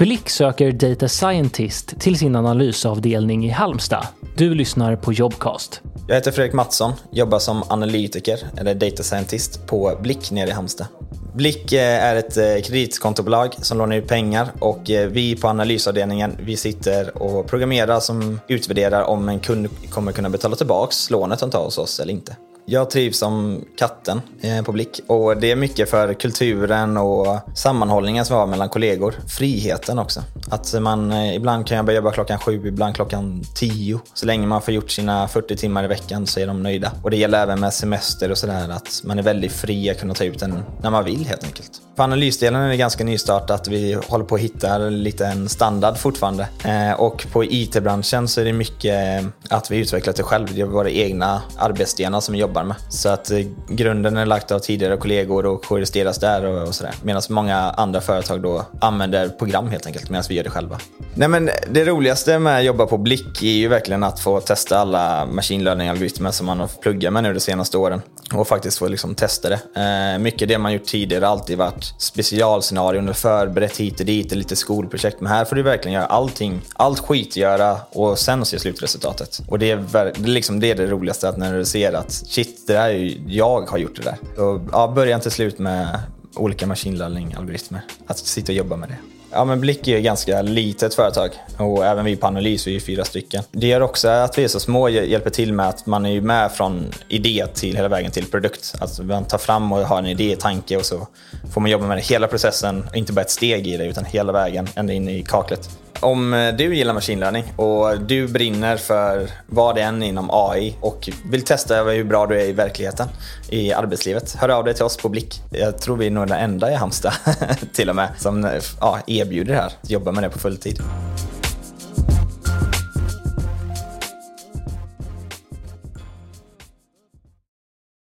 Blick söker Data Scientist till sin analysavdelning i Halmstad. Du lyssnar på Jobcast. Jag heter Fredrik Mattsson, jobbar som analytiker eller data scientist på Blick nere i Halmstad. Blick eh, är ett eh, kreditkontobolag som lånar ut pengar och eh, vi på analysavdelningen vi sitter och programmerar som utvärderar om en kund kommer kunna betala tillbaka lånet de tar hos oss eller inte. Jag trivs som katten eh, på Blick och det är mycket för kulturen och sammanhållningen som vi har mellan kollegor. Friheten också. Att man eh, ibland kan jag börja jobba klockan sju, ibland klockan tio. Så länge man får gjort sina 40 timmar i veckan så är de nöjda. Och det gäller även med semester och sådär att man är väldigt fri att kunna ta ut den när man vill helt enkelt. På analysdelen är det ganska nystartat. Vi håller på att hitta lite en standard fortfarande. Eh, och på IT-branschen så är det mycket att vi utvecklat det själv. Det är våra egna arbetsstenar som vi jobbar med. Så att eh, grunden är lagt av tidigare kollegor och justeras där och, och sådär. Medan många andra företag då använder program helt enkelt medan vi gör det själva. Nej men det roligaste med att jobba på Blick är ju verkligen att få testa alla machine learning-algoritmer som man har pluggat med nu de senaste åren. Och faktiskt få liksom testa det. Eh, mycket det man gjort tidigare har alltid varit specialscenarion och förberett hit och dit, lite skolprojekt. Men här får du verkligen göra allting, allt skitgöra och sen se slutresultatet. Och det är, det, liksom, det är det roligaste, att när du ser att shit, det där är ju, jag har gjort det där. Och, ja, början till slut med olika machine learning-algoritmer. Att sitta och jobba med det. Ja, men Blick är ju ett ganska litet företag och även vi på Analys är ju fyra stycken. Det gör också att vi är så små hjälper till med att man är ju med från idé till hela vägen till produkt. Alltså man tar fram och har en idé, tanke och så får man jobba med hela processen, inte bara ett steg i det utan hela vägen ända in i kaklet. Om eh, du gillar maskinlärning och du brinner för vad det än inom AI och vill testa hur bra du är i verkligheten i arbetslivet, hör av dig till oss på Blick. Jag tror vi är nog den enda i Halmstad till och med som eh, ja, erbjuder det här, jobbar med det på fulltid.